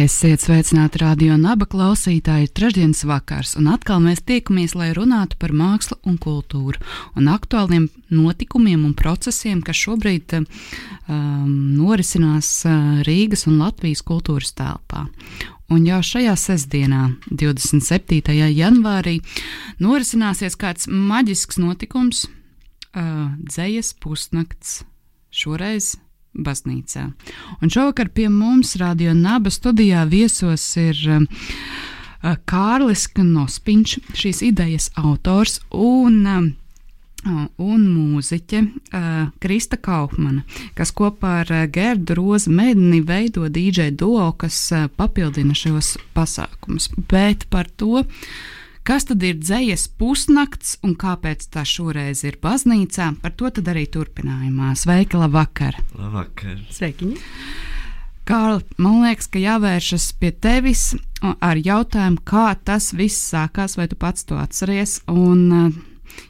Esiet sveicināti radio naba klausītāji, ir trešdienas vakars, un atkal mēs tiekamies, lai runātu par mākslu un kultūru, un aktuāliem notikumiem un procesiem, kas šobrīd um, norisinās uh, Rīgas un Latvijas kultūras telpā. Un jau šajā sestdienā, 27. janvārī, norisināsies kāds maģisks notikums, uh, dzējas pusnakts, šoreiz baznīcā. Un šovakar pie mums Radio Naba studijā viesos ir uh, Kārlis Knospiņš, šīs idejas autors un uh, un mūziķe uh, Krista Kaufmana, kas kopā ar uh, Gerdu Rozu Medni veido DJ duo, kas uh, papildina šos pasākumus. Bet par to, kas tad ir dzējas pusnakts un kāpēc tā šoreiz ir baznīcā, par to tad arī turpinājumā. Sveiki, labvakar! Labvakar! Sveikiņi! Kārl, man liekas, ka jāvēršas pie tevis ar jautājumu, kā tas viss sākās, vai tu pats to atceries. Un, uh,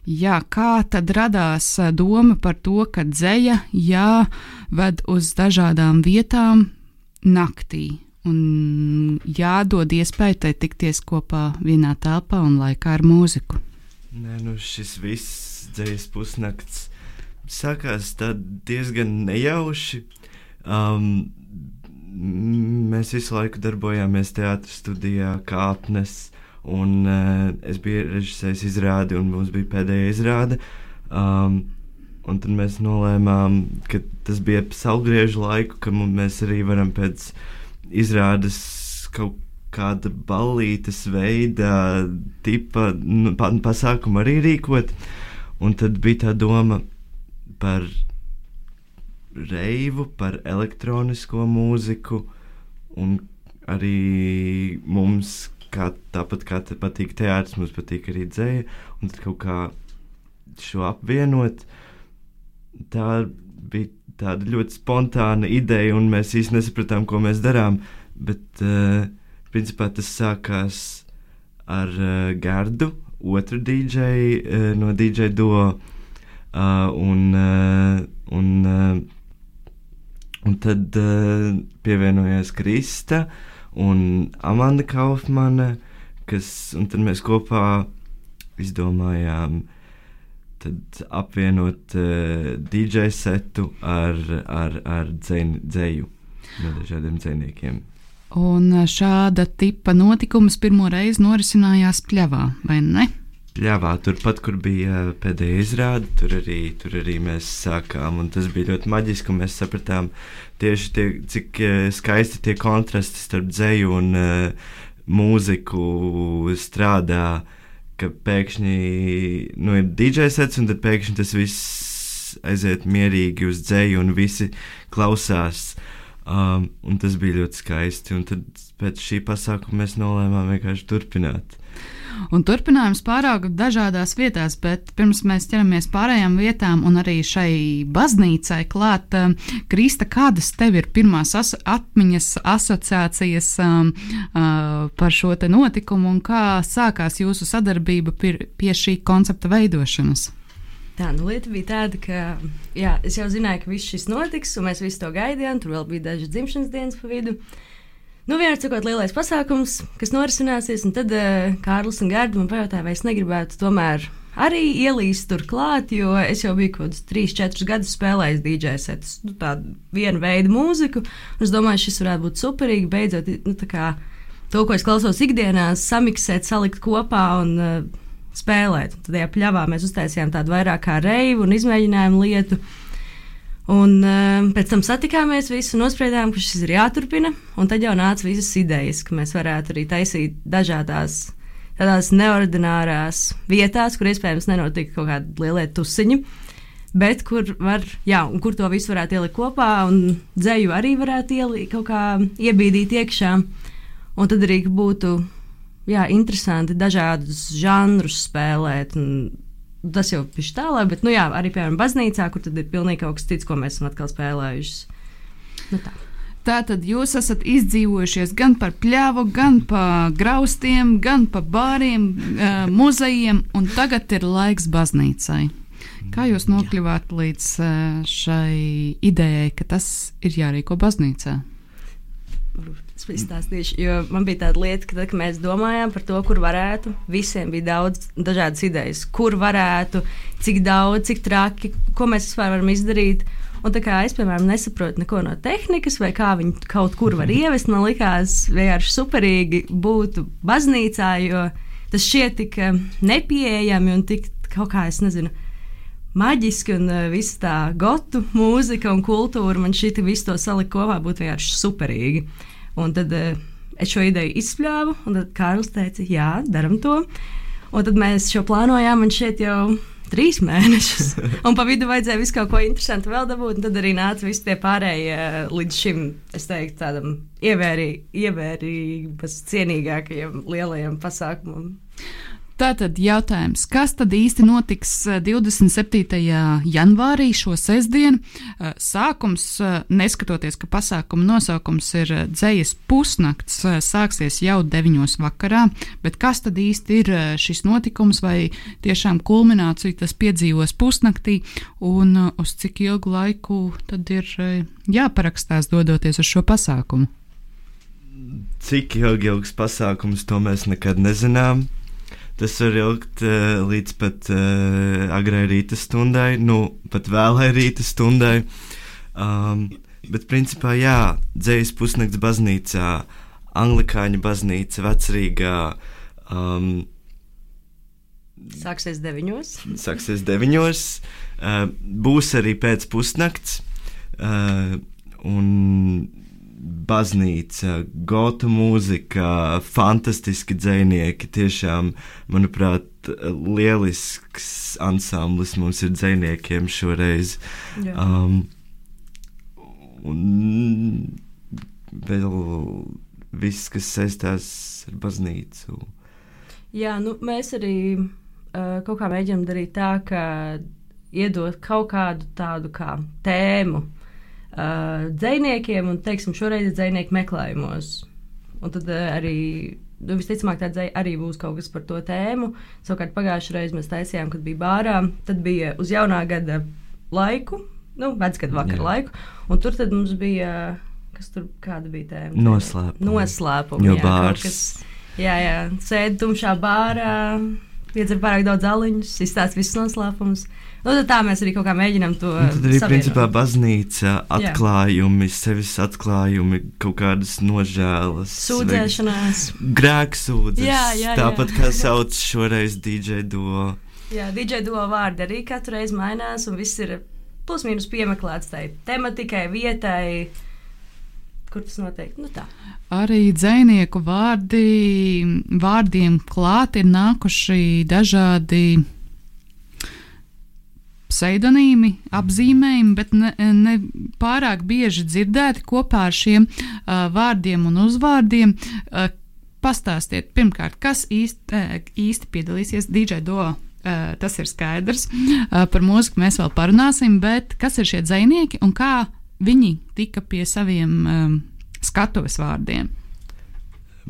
Jā, kā tad radās doma par to, ka dzēja jāved uz dažādām vietām naktī un jādod iespēja tai tikties kopā vienā telpā un laikā ar mūziku? Nē, nu šis viss dzējas pusnakts sākās diezgan nejauši. Um, mēs visu laiku darbojāmies teātris studijā, kāpnes Un uh, es biju režisējis izrādi, un mums bija pēdējā izrāde. Um, un tad mēs nolēmām, ka tas bija saulgriežu laiku, ka mēs arī varam pēc izrādes kaut kāda ballītes veida, tipa nu, pasākumu arī rīkot. Un tad bija tā doma par reivu, par elektronisko mūziku, un arī mums kā, tāpat kā te patīk teātris, mums patīk arī dzēja, un tad kaut kā šo apvienot, tā bija tāda ļoti spontāna ideja, un mēs īsti nesapratām, ko mēs darām, bet uh, principā tas sākās ar uh, Gardu, otru DJ uh, no DJ duo, uh, un, uh, un, uh, un tad uh, pievienojās Krista, uh, un Amanda Kaufmane, kas, un tad mēs kopā izdomājām apvienot uh, eh, DJ setu ar, ar, ar dzēju no dažādiem dzēniekiem. Un šāda tipa notikums pirmo reizi norisinājās pļavā, vai ne? Pļāvā, turpat, kur bija pēdējā izrāde, tur arī, tur arī mēs sākām. Tas bija ļoti maģiski, un mēs sapratām tieši tie, cik eh, skaisti tie kontrasti starp dzēju un uh, mūziku strādā. Ka pēkšņi nu, ir DJ sets, un tad pēkšņi tas viss aiziet mierīgi uz dzēju, un visi klausās. Um, tas bija ļoti skaisti. Un tad pēc šī pasākuma mēs nolēmām vienkārši turpināt. Un turpinājums pārāk dažādās vietās, bet pirms mēs ķeramies pārējām vietām un arī šai baznīcai klāt, um, Krista, kādas tev ir pirmās as atmiņas, asociācijas um, uh, par šo te notikumu un kā sākās jūsu sadarbība pie šī koncepta veidošanas? Tā nu, lieta bija tāda, ka jā, es jau zināju, ka viss šis notiks, un mēs visi to gaidījām. Tur vēl bija dažas dzimšanas dienas pa vidu. Uh, Nu, vienkārši cikot lielais pasākums, kas norisināsies, un tad uh, Kārlis un Gārda man pajautāja, vai es negribētu tomēr arī ielīst tur klāt, jo es jau biju kaut kādus 3-4 gadus spēlējis DJ setus, nu, tādu vienu veidu mūziku, es domāju, šis varētu būt superīgi, beidzot, nu, tā kā to, ko es klausos ikdienā, samiksēt, salikt kopā un uh, spēlēt. Un tad, ja pļāvā mēs uztaisījām tādu vairāk kā reivu un izmēģinājumu lietu, uh, Un uh, pēc tam satikāmies visi un nospriedām, ka šis ir jāturpina. Un tad jau nāca visas idejas, ka mēs varētu arī taisīt dažādās tādās neordinārās vietās, kur iespējams nenotika kaut kāda liela tusiņa. Bet kur var, jā, un kur to visu varētu ielikt kopā, un dzēju arī varētu ielikt kaut kā iebīdīt iekšā. Un tad arī būtu jā, interesanti dažādus žanrus spēlēt. Tas jau ir tālāk, bet, nu, jā, arī, piemēram, baznīcā, kur tad ir pilnīgi kaut kas cits, ko mēs esam atkal spēlējuši. Nu, tā. Tātad jūs esat izdzīvojušies gan par pļāvu, gan par graustiem, gan par bāriem, uh, muzejiem, un tagad ir laiks baznīcai. Kā jūs nokļuvāt līdz uh, šai idejai, ka tas ir jārīko baznīcā? Es izstāstīšu, jo man bija tāda lieta, ka, tad, kad mēs domājām par to, kur varētu, visiem bija daudz dažādas idejas, kur varētu, cik daudz, cik traki, ko mēs vispār varam izdarīt. Un tā kā es, piemēram, nesaprotu neko no tehnikas, vai kā viņi kaut kur var ievest, man likās vienkārši superīgi būt baznīcā, jo tas šķiet tik eh, nepieejami un tik kaut kā, es nezinu, maģiski un uh, visa tā gotu mūzika un kultūra man šī visu to salikt kopā būtu vienkārši superīgi. Un tad uh, es šo ideju izspļāvu, un tad Kārlis teica, jā, daram to. Un tad mēs šo plānojām, un šeit jau trīs mēnešus. Un pa vidu vajadzēja visu kaut ko interesantu vēl dabūt. Tad arī nāca visi tie pārējie līdz šim, es teiktu, tādam ievērī, ievērības cienīgākajiem lielajiem pasākumam. Tātad jautājums, kas tad īsti notiks 27. Eh, janvārī šo sestdienu? Eh, sākums, eh, neskatoties, ka pasākuma nosaukums ir dzējas pusnakts, sāksies jau 9. vakarā, bet kas tad īsti ir šis notikums vai tiešām kulmināciju tas piedzīvos pusnaktī un uz cik ilgu laiku tad ir jāparakstās dodoties uz šo pasākumu? Cik ilgi ilgs pasākums, to mēs nekad nezinām. Tas var ilgt uh, līdz pat uh, agrai rīta stundai, nu, pat vēlai rīta stundai. Um, bet, principā, jā, dzējas pusnakts baznīcā, anglikāņu baznīca, vecrīgā. Um, Sāksies deviņos. Sāksies deviņos. Uh, būs arī pēc pusnakts. Uh, un baznīca, gotu mūzika, fantastiski dzinieki. Tiešām, manuprāt, lielisks ansamblis mums ir dziniekiem šoreiz. Jā. Um, un vēl viss, kas saistās ar baznīcu. Jā, nu, mēs arī uh, kaut kā mēģinām darīt tā, ka iedot kaut kādu tādu kā tēmu uh, dziniekiem, un teiksim, šoreiz ir dzinieku meklējumos. Un tad uh, arī nu, visticamāk, tā arī būs kaut kas par to tēmu. Savukārt pagājušajā reizē mēs taisījām, kad bija bārā, tad bija uz jaunā gada laiku, nu, vecgada vakara laiku, un tur mums bija. Kas tur bija tēma? Noslēpums. Noslēpums. Jo jā, bārs. Kas, jā, jā, sēdi tumšā bārā, iedzer pārāk daudz aliņus, izstāsta visus noslēpumus. Nu, tā mēs arī kaut kā mēģinām to izdarīt. Tad arī savienot. principā baznīca, atklājumi, jā. sevis atklājumi, kaut kādas nožēlas, sūdzēšanās, grēksūdzes. Tāpat kā sauc šoreiz DJ duo. Jā, DJ duo vārdi arī katru reizi mainās, un viss ir plus mīnus piemeklēts tai tematikai, vietai. Kur tas notiek? Nu tā. Arī dzinieku vārdi, vārdiem klāt ir nākuši dažādi pseidonīmi, apzīmējumi, bet ne, ne pārāk bieži dzirdēti kopā ar šiem uh, vārdiem un uzvārdiem. Uh, pastāstiet, pirmkārt, kas īsti, uh, īsti piedalīsies DJ Do. Uh, tas ir skaidrs. Uh, par mūziku mēs vēl parunāsim, bet kas ir šie dzinieki un kā viņi tika pie saviem um, skatuves vārdiem?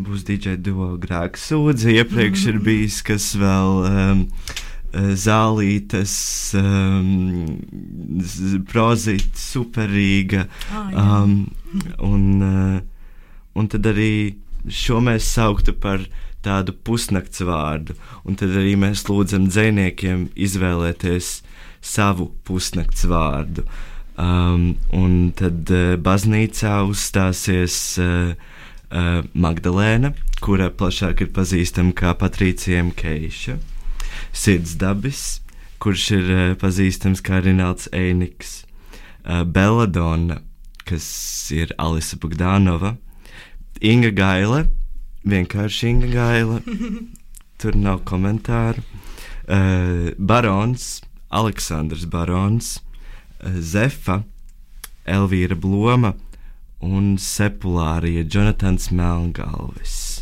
Būs DJ duo grēks sūdzi. Iepriekš mm ir bijis kas vēl. Um, zālītes, um, prozīt, superīga. Oh, um, un, uh, un tad arī šo mēs sauktu par tādu pusnakts vārdu. Un tad arī mēs lūdzam dziniekiem izvēlēties savu pusnakts vārdu. Um, un tad uh, baznīcā uzstāsies uh, uh, Magdalēna, kura plašāk ir pazīstama kā Patricija Keiša sirdsdabis, kurš ir uh, pazīstams kā Rinalds Einiks, uh, Belladonna, kas ir Alisa Bogdanova, Inga Gaila, vienkārši Inga Gaila, tur nav komentāru, uh, Barons, Aleksandrs Barons, Zefa, Elvīra Bloma un Sepulārija Jonatans Melngalvis.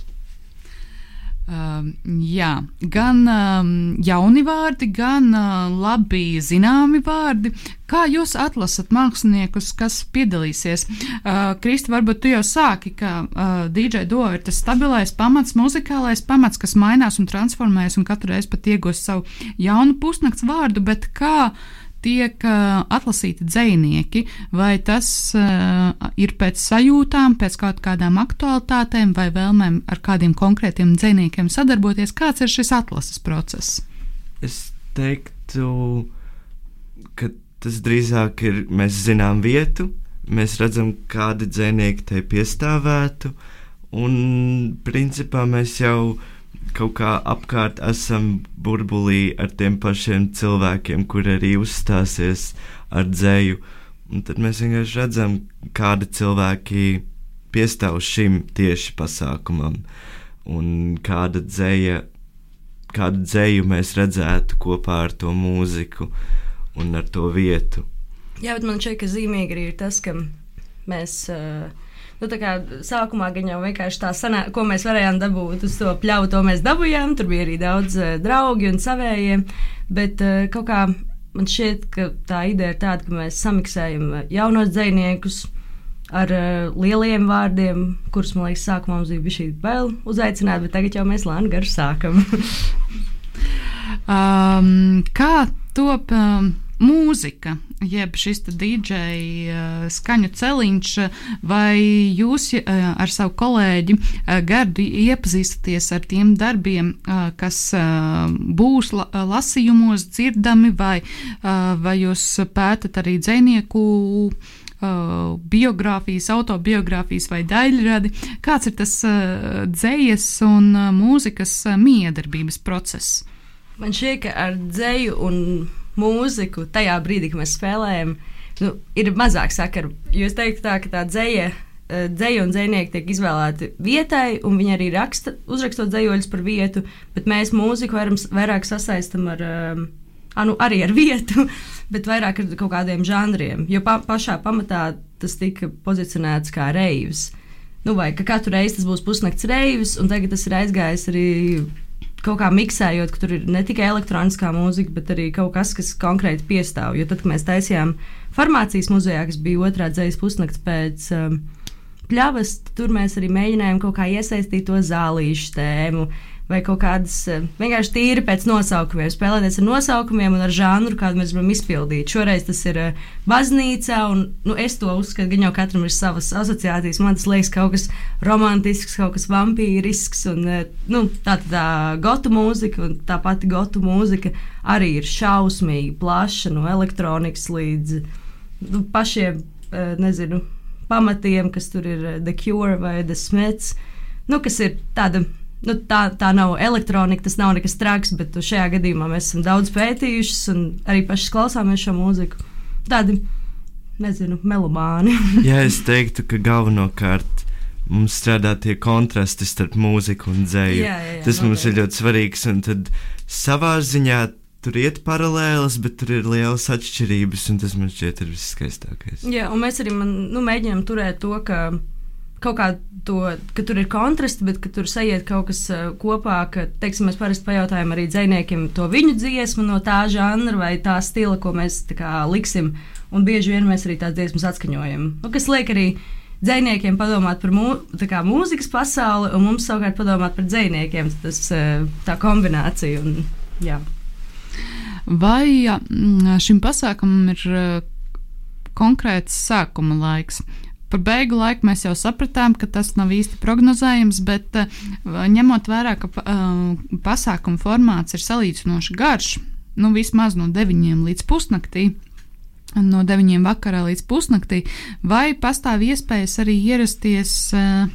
Uh, jā, gan uh, jauni vārdi, gan uh, labi zināmi vārdi. Kā jūs atlasat māksliniekus, kas piedalīsies? Uh, Kristi, varbūt tu jau sāki, ka uh, DJ Do ir tas stabilais pamats, muzikālais pamats, kas mainās un transformējas un katru reizi pat iegūst savu jaunu pusnakts vārdu, bet kā tiek atlasīti dzinieki, vai tas ir pēc sajūtām, pēc kaut kādām aktualitātēm, vai vēlmēm ar kādiem konkrētiem dziniekiem sadarboties? Kāds ir šis atlases process? Es teiktu, ka tas drīzāk ir mēs zinām vietu, mēs redzam, kādi dzinieki te piestāvētu, un principā mēs jau kaut kā apkārt esam burbulī ar tiem pašiem cilvēkiem, kur arī uzstāsies ar dzēju. Un tad mēs vienkārši redzam, kādi cilvēki piestāv šim tieši pasākumam, un kāda dzēja, kādu dzēju mēs redzētu kopā ar to mūziku un ar to vietu. Jā, bet man šķiet, ka zīmīgi arī ir tas, ka mēs. Uh, Nu, kā sākumā gan jau vienkārši tā sanā, ko mēs varējām dabūt uz to pļauju, to mēs dabūjām. Tur bija arī daudz uh, draugi un savējie. Bet uh, kaut kā man šķiet, ka tā ideja ir tāda, ka mēs samiksējam jaunos dziniekus ar uh, lieliem vārdiem, kurus, man liekas, sākumā mums bija šī bail uzaicināt, bet tagad jau mēs lēni garš sākam. um, kā top? Um mūzika, jeb šis DJ uh, skaņu celiņš, vai jūs uh, ar savu kolēģi uh, Gardu iepazīstaties ar tiem darbiem, kas būs la lasījumos dzirdami, vai, vai jūs pētat arī dzinieku uh, biogrāfijas, autobiogrāfijas vai daļradi. Kāds ir tas dzējas un mūzikas miedarbības process? Man šķiet, ka ar dzēju un mūziku tajā brīdī, kad mēs spēlējam, nu, ir mazāk sakaru. Jo es teiktu, tā, ka tā dzēja. Dzēja un dzinieki tiek izvēlēti vietai, un viņi arī raksta, uzrakstot dzējoļus par vietu, bet mēs mūziku varam, vairāk sasaistam ar, um, nu, arī ar vietu, bet vairāk ar kaut kādiem žanriem. Jo pa, pašā pamatā tas tika pozicionēts kā reivs. Nu, vai ka katru reizi tas būs pusnakts reivs, un tagad tas ir aizgājis arī kaut kā miksējot, ka tur ir ne tikai elektroniskā mūzika, bet arī kaut kas, kas konkrēti piestāv. Jo tad, kad mēs taisījām farmācijas muzejā, kas bija otrā dzīslas pusnakts pēc um, pļavas, tur mēs arī mēģinājām kaut kā iesaistīt to zālīšu tēmu vai kaut kādas eh, vienkārši tīri pēc nosaukumiem, spēlēties ar nosaukumiem un ar žanru, kādu mēs gribam izpildīt. Šoreiz tas ir eh, baznīca, un nu, es to uzskatu, ka jau katram ir savas asociācijas. Man tas liekas kaut kas romantisks, kaut kas vampīrisks, un eh, nu, tā, tā gotu mūzika, un tā pati gotu mūzika arī ir šausmīgi plaša, no elektronikas līdz nu, pašiem, nezinu, pamatiem, kas tur ir The Cure vai The Smiths, nu, kas ir tāda nu, tā, tā nav elektronika, tas nav nekas traks, bet šajā gadījumā mēs esam daudz pētījuši un arī paši klausāmies šo mūziku. Tādi, nezinu, melomāni. Jā, es teiktu, ka galvenokārt mums strādā tie kontrasti starp mūziku un dzēju. Jā, jā, jā, tas mums noteikti. ir ļoti svarīgs, un tad savā ziņā tur iet paralēlas, bet tur ir lielas atšķirības, un tas man šķiet ir viskaistākais. Jā, un mēs arī man, nu, mēģinām turēt to, ka kaut kā to, ka tur ir kontrasts, bet ka tur sajiet kaut kas kopā, ka, teiksim, mēs parasti pajautājam arī dziniekiem to viņu dziesmu no tā žanra vai tā stila, ko mēs kā, liksim, un bieži vien mēs arī tās dziesmas atskaņojam. Nu, kas liek arī dziniekiem padomāt par mū, kā, mūzikas pasauli, un mums savukārt padomāt par dziniekiem. Tas tā kombinācija. Un, jā. Vai šim pasākumam ir konkrēts sākuma laiks? Par beigu laiku mēs jau sapratām, ka tas nav īsti prognozējams, bet uh, ņemot vērā, ka uh, pasākuma formāts ir salīdzinoši garš, nu vismaz no 9 līdz pusnaktī. No 9 vakarā līdz pusnaktī, vai pastāv iespējas arī ierasties uh,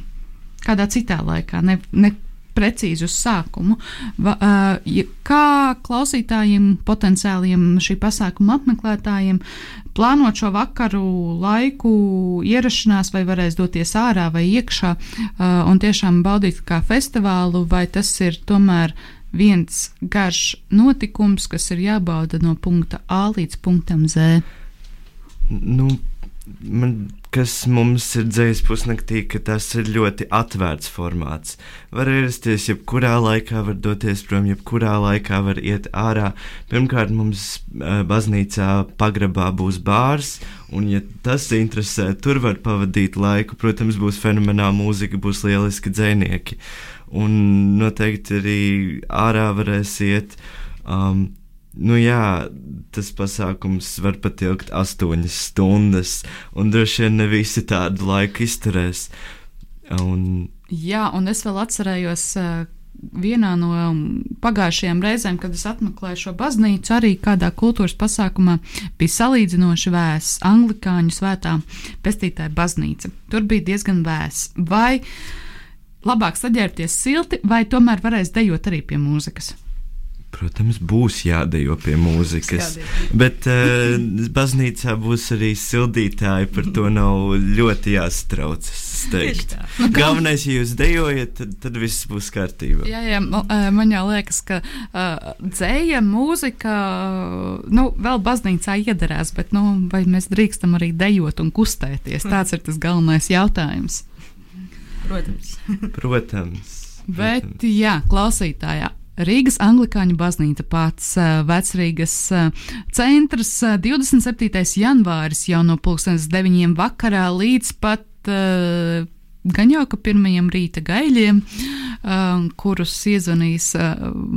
kādā citā laikā, ne, ne precīzi uz sākumu. Va, uh, kā klausītājiem, potenciāliem šī pasākuma apmeklētājiem, plānot šo vakaru laiku, ierašanās, vai varēs doties ārā vai iekšā un tiešām baudīt kā festivālu, vai tas ir tomēr viens garš notikums, kas ir jābauda no punkta A līdz punktam Z. Nu, man kas mums ir dzīs pusnaktī, ka tas ir ļoti atvērts formāts. Var ierasties jebkurā laikā, var doties prom, jebkurā laikā var iet ārā. Pirmkārt, mums uh, baznīcā pagrabā būs bārs, un, ja tas interesē, tur var pavadīt laiku. Protams, būs fenomenāla mūzika, būs lieliski dzēnieki. Un noteikti arī ārā varēs iet. Um, Nu jā, tas pasākums var pat ilgt astoņas stundas, un droši vien ne visi tādu laiku izturēs. Un... Jā, un es vēl atcerējos, vienā no pagājušajām reizēm, kad es apmeklēju šo baznīcu, arī kādā kultūras pasākumā bija salīdzinoši vēss anglikāņu svētā pestītāja baznīca. Tur bija diezgan vēss. Vai labāk saģērbties silti, vai tomēr varēs dejot arī pie mūzikas? Protams, būs jādejo pie mūzikas, bet uh, baznīcā būs arī sildītāji. Par to nav ļoti jāstraucas. Galvenais, ja jūs dejojat, tad, tad viss būs kārtībā. Jā, jā man jau liekas, ka uh, dzēja, mūzika, nu, vēl baznīcā iedarās, bet nu, vai mēs drīkstam arī dejot un kustēties? Tāds ir tas galvenais jautājums. Protams. Protams. Bet, Protams. jā, klausītājā Rīgas Anglikāņu baznīca pats vecrīgas centrs 27. janvāris jau no 2009. vakarā līdz pat gan jau ka pirmajiem rīta gaļiem, kurus iezvanīs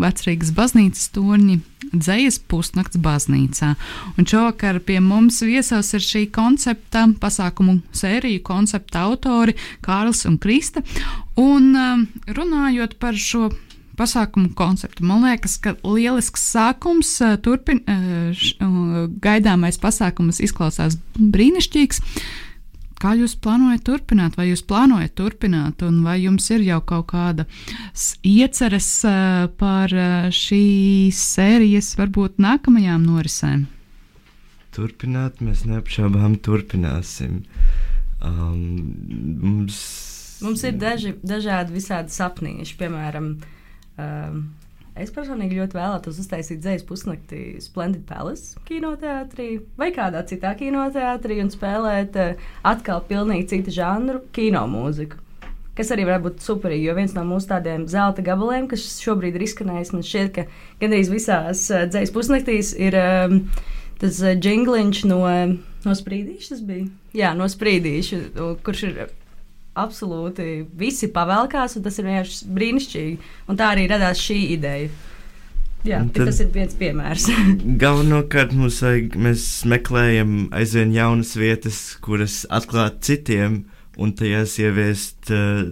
vecrīgas baznīcas torņi dzējas pusnakts baznīcā. Un šovakar pie mums viesos ir šī koncepta, pasākumu sēriju koncepta autori Kārls un Krista. Un runājot par šo pasākumu konceptu. Man liekas, ka lielisks sākums, eh, turpin, eh, eh, gaidāmais pasākums izklausās brīnišķīgs. Kā jūs plānojat turpināt, vai jūs plānojat turpināt, un vai jums ir jau kaut kāda ieceres par šīs sērijas, varbūt nākamajām norisēm? Turpināt, mēs neapšaubām turpināsim. Um, mums... mums ir daži, dažādi visādi sapnīši, piemēram, uh, Um, es personīgi ļoti vēlētos uztaisīt dzīslu pusnakti Splendid Palace kinoteātrī vai kādā citā kinoteātrī un spēlēt uh, atkal pilnīgi citu žanru kino mūziku. Kas arī var būt superīgi, jo viens no mūsu tādiem zelta gabaliem, kas šobrīd ir izskanējis, man šķiet, ka gandrīz visās uh, dzīslu pusnaktīs ir um, tas uh, jingliņš no, no sprīdīša. Tas bija Jā, no sprīdīša, kurš ir absolūti visi pavēlkās, un tas ir vienkārši brīnišķīgi. Un tā arī radās šī ideja. Jā, tas ir viens piemērs. galvenokārt mums vajag, mēs meklējam aizvien jaunas vietas, kuras atklāt citiem, un tajās ieviest uh,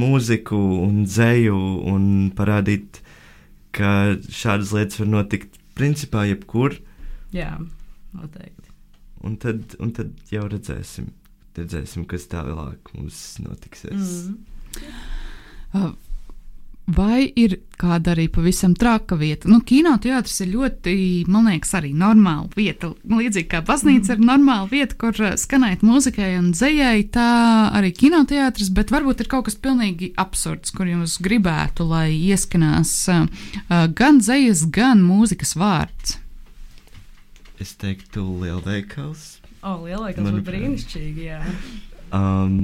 mūziku un dzēju un parādīt, ka šādas lietas var notikt principā jebkur. Jā, noteikti. Un tad, un tad jau redzēsim redzēsim, kas tālāk mums notiksies. Mm. Vai ir kāda arī pavisam traka vieta? Nu, kinoteātris ir ļoti, man liekas, arī normāla vieta. Līdzīgi kā baznīca mm. ir normāla vieta, kur skanēt mūzikai un dzējai, tā arī kinoteātris, bet varbūt ir kaut kas pilnīgi absurds, kur jūs gribētu, lai ieskanās uh, gan dzējas, gan mūzikas vārds. Es teiktu, lielveikals O, oh, lielveikals būtu brīnišķīgi, jā. Um,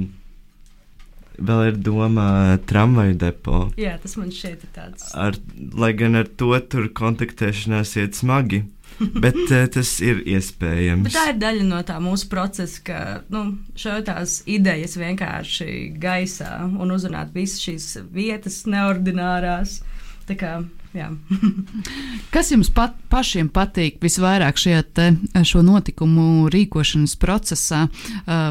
vēl ir doma tramvaju depo. Jā, tas man šeit ir tāds. Ar, lai gan ar to tur kontaktēšanās iet smagi. Bet uh, tas ir iespējams. Bet tā ir daļa no tā mūsu procesa, ka nu, tās idejas vienkārši gaisā un uzrunāt visas šīs vietas, neordinārās. Tā kā Kas jums pat, pašiem patīk visvairāk šajā te, šo notikumu rīkošanas procesā?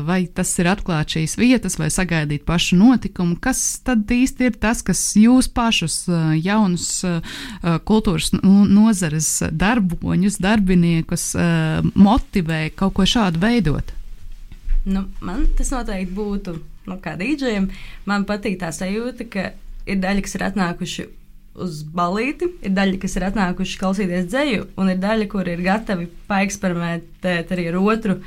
Vai tas ir atklāt šīs vietas, vai sagaidīt pašu notikumu? Kas tad īsti ir tas, kas jūs pašus jaunus kultūras nozares darboņus, darbiniekus motivē kaut ko šādu veidot? Nu, man tas noteikti būtu, nu, kā dīdžiem, man patīk tā sajūta, ka ir daļa, kas ir atnākuši uz balīti, ir daļa, kas ir atnākuši klausīties dzēju, un ir daļa, kur ir gatavi paeksperimentēt arī ar otru.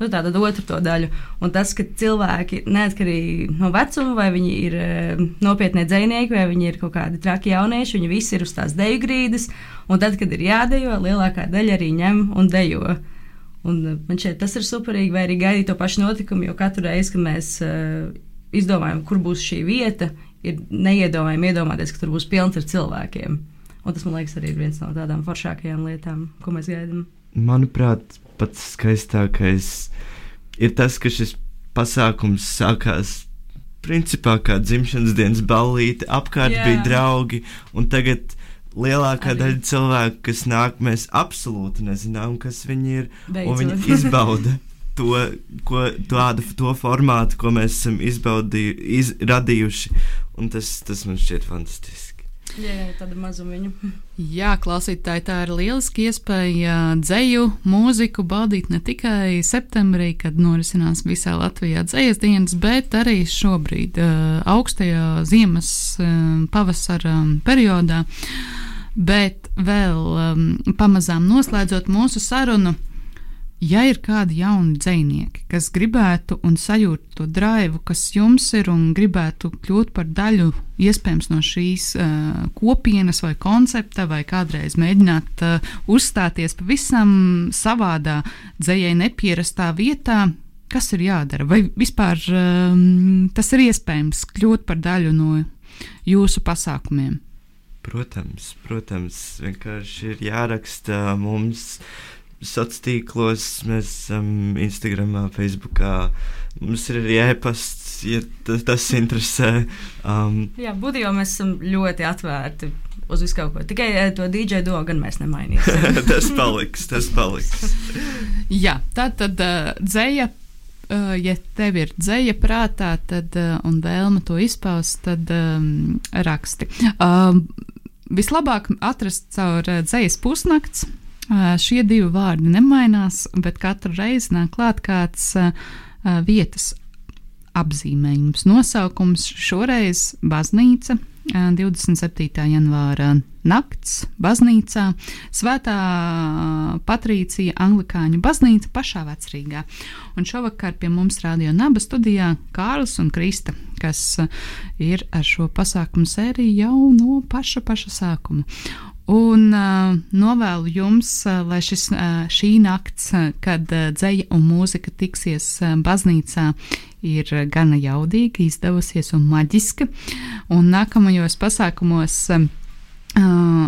Nu, tāda otru to daļu. Un tas, ka cilvēki, neatkarīgi no vecuma, vai viņi ir uh, nopietni dzinieki, vai viņi ir kaut kādi traki jaunieši, viņi visi ir uz tās deju grīdas. Un tad, kad ir jādejo, lielākā daļa arī ņem un dejo. Un uh, man šķiet, tas ir superīgi, vai arī gaidīt to pašu notikumu, jo katru reizi, kad mēs uh, izdomājam, kur būs šī vieta, ir neiedomājami iedomāties, ka tur būs pilns ar cilvēkiem. Un tas, man liekas, arī ir viens no tādām foršākajām lietām, ko mēs gaidām. Manuprāt, pats skaistākais ir tas, ka šis pasākums sākās principā kā dzimšanas dienas ballīte, apkārt Jā. bija draugi, un tagad lielākā Arī. daļa cilvēku, kas nāk, mēs absolūti nezinām, kas viņi ir, Beidzot. un viņi izbauda. To, ko, tādu, to formātu, ko mēs esam izbaudīju, iz, radījuši, un tas, tas man šķiet fantastiski. Jā, jā, tāda mazumiņa. Jā, klausītāji, tā ir lieliski iespēja dzēju, mūziku baudīt ne tikai septembrī, kad norisinās visā Latvijā dzējas dienas, bet arī šobrīd, augstajā ziemas, pavasara periodā. Bet vēl pamazām noslēdzot mūsu sarunu Ja ir kādi jauni dzinieki, kas gribētu un sajūt to drāvu, kas jums ir, un gribētu kļūt par daļu iespējams no šīs uh, kopienas vai koncepta, vai kādreiz mēģināt uh, uzstāties pavisam savādā, dzējai nepierastā vietā, kas ir jādara? Vai vispār um, tas ir iespējams kļūt par daļu no jūsu pasākumiem? Protams, protams, vienkārši ir jāraksta mums sociālos tīklos, mēs esam um, Instagram, Facebook. Mums ir arī e-pasts, ja tas, interesē. Um, Jā, būtībā mēs esam ļoti atvērti uz visu kaut ko. Tikai eh, to DJ do gan mēs nemainīsim. tas paliks, tas paliks. Jā, tā tad uh, dzēja. Uh, ja tev ir dzēja prātā tad, uh, un vēlme to izpaust, tad um, raksti. Uh, vislabāk atrast caur dzējas pusnakts Šie divi vārdi nemainās, bet katru reizi nāk klāt kāds vietas apzīmējums. Nosaukums šoreiz baznīca 27. janvāra nakts baznīcā, Svētā Patrīcija Anglikāņu baznīca pašā vecrīgā. Un šovakar pie mums rādīja Naba studijā Kārlis un Krista, kas ir ar šo pasākumu sēriju jau no paša paša sākuma. Un uh, novēlu jums, uh, lai šis, uh, šī nakts, uh, kad uh, dzeja un mūzika tiksies uh, baznīcā, ir uh, gana jaudīga, izdevusies un maģiska. Un nākamajos pasākumos uh,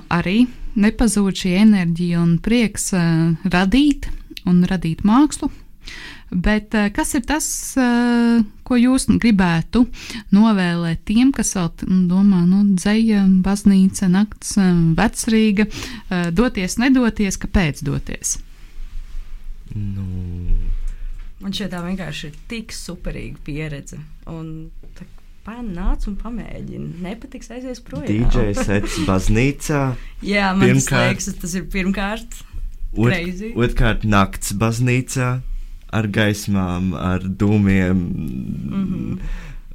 arī nepazūd šī enerģija un prieks uh, radīt un radīt mākslu Bet eh, kas ir tas, eh, ko jūs gribētu novēlēt tiem, kas vēl domā, nu, dzēja, baznīca, nakts, eh, vecrīga, doties, nedoties, kāpēc doties? Nu. Man šeit tā vienkārši ir tik superīga pieredze. Un tā Nāc un pamēģini. Nepatiks, aizies projām. DJ sets baznīcā. Jā, man pirmkārt, liekas, tas ir pirmkārt. Ot, otrkārt, nakts baznīcā ar gaismām, ar dūmiem. Mm -hmm.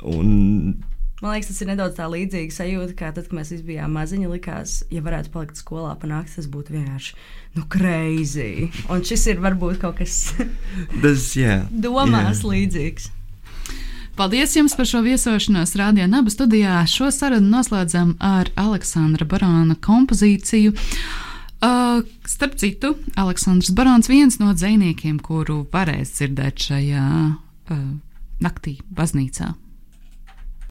un, Man liekas, tas ir nedaudz tā līdzīga sajūta, kā tad, kad mēs visi bijām maziņi. Likās, ja varētu palikt skolā panākt, tas būtu vienkārši nu, greizi. Un šis ir varbūt kaut kas tas, yeah, domās yeah. līdzīgs. Paldies jums par šo viesošanos Rādio Naba studijā. Šo sarunu noslēdzam ar Aleksandra Barāna kompozīciju. Uh, starp citu, Aleksandrs Barons viens no dziniekiem, kuru varēs dzirdēt šajā uh, naktī baznīcā.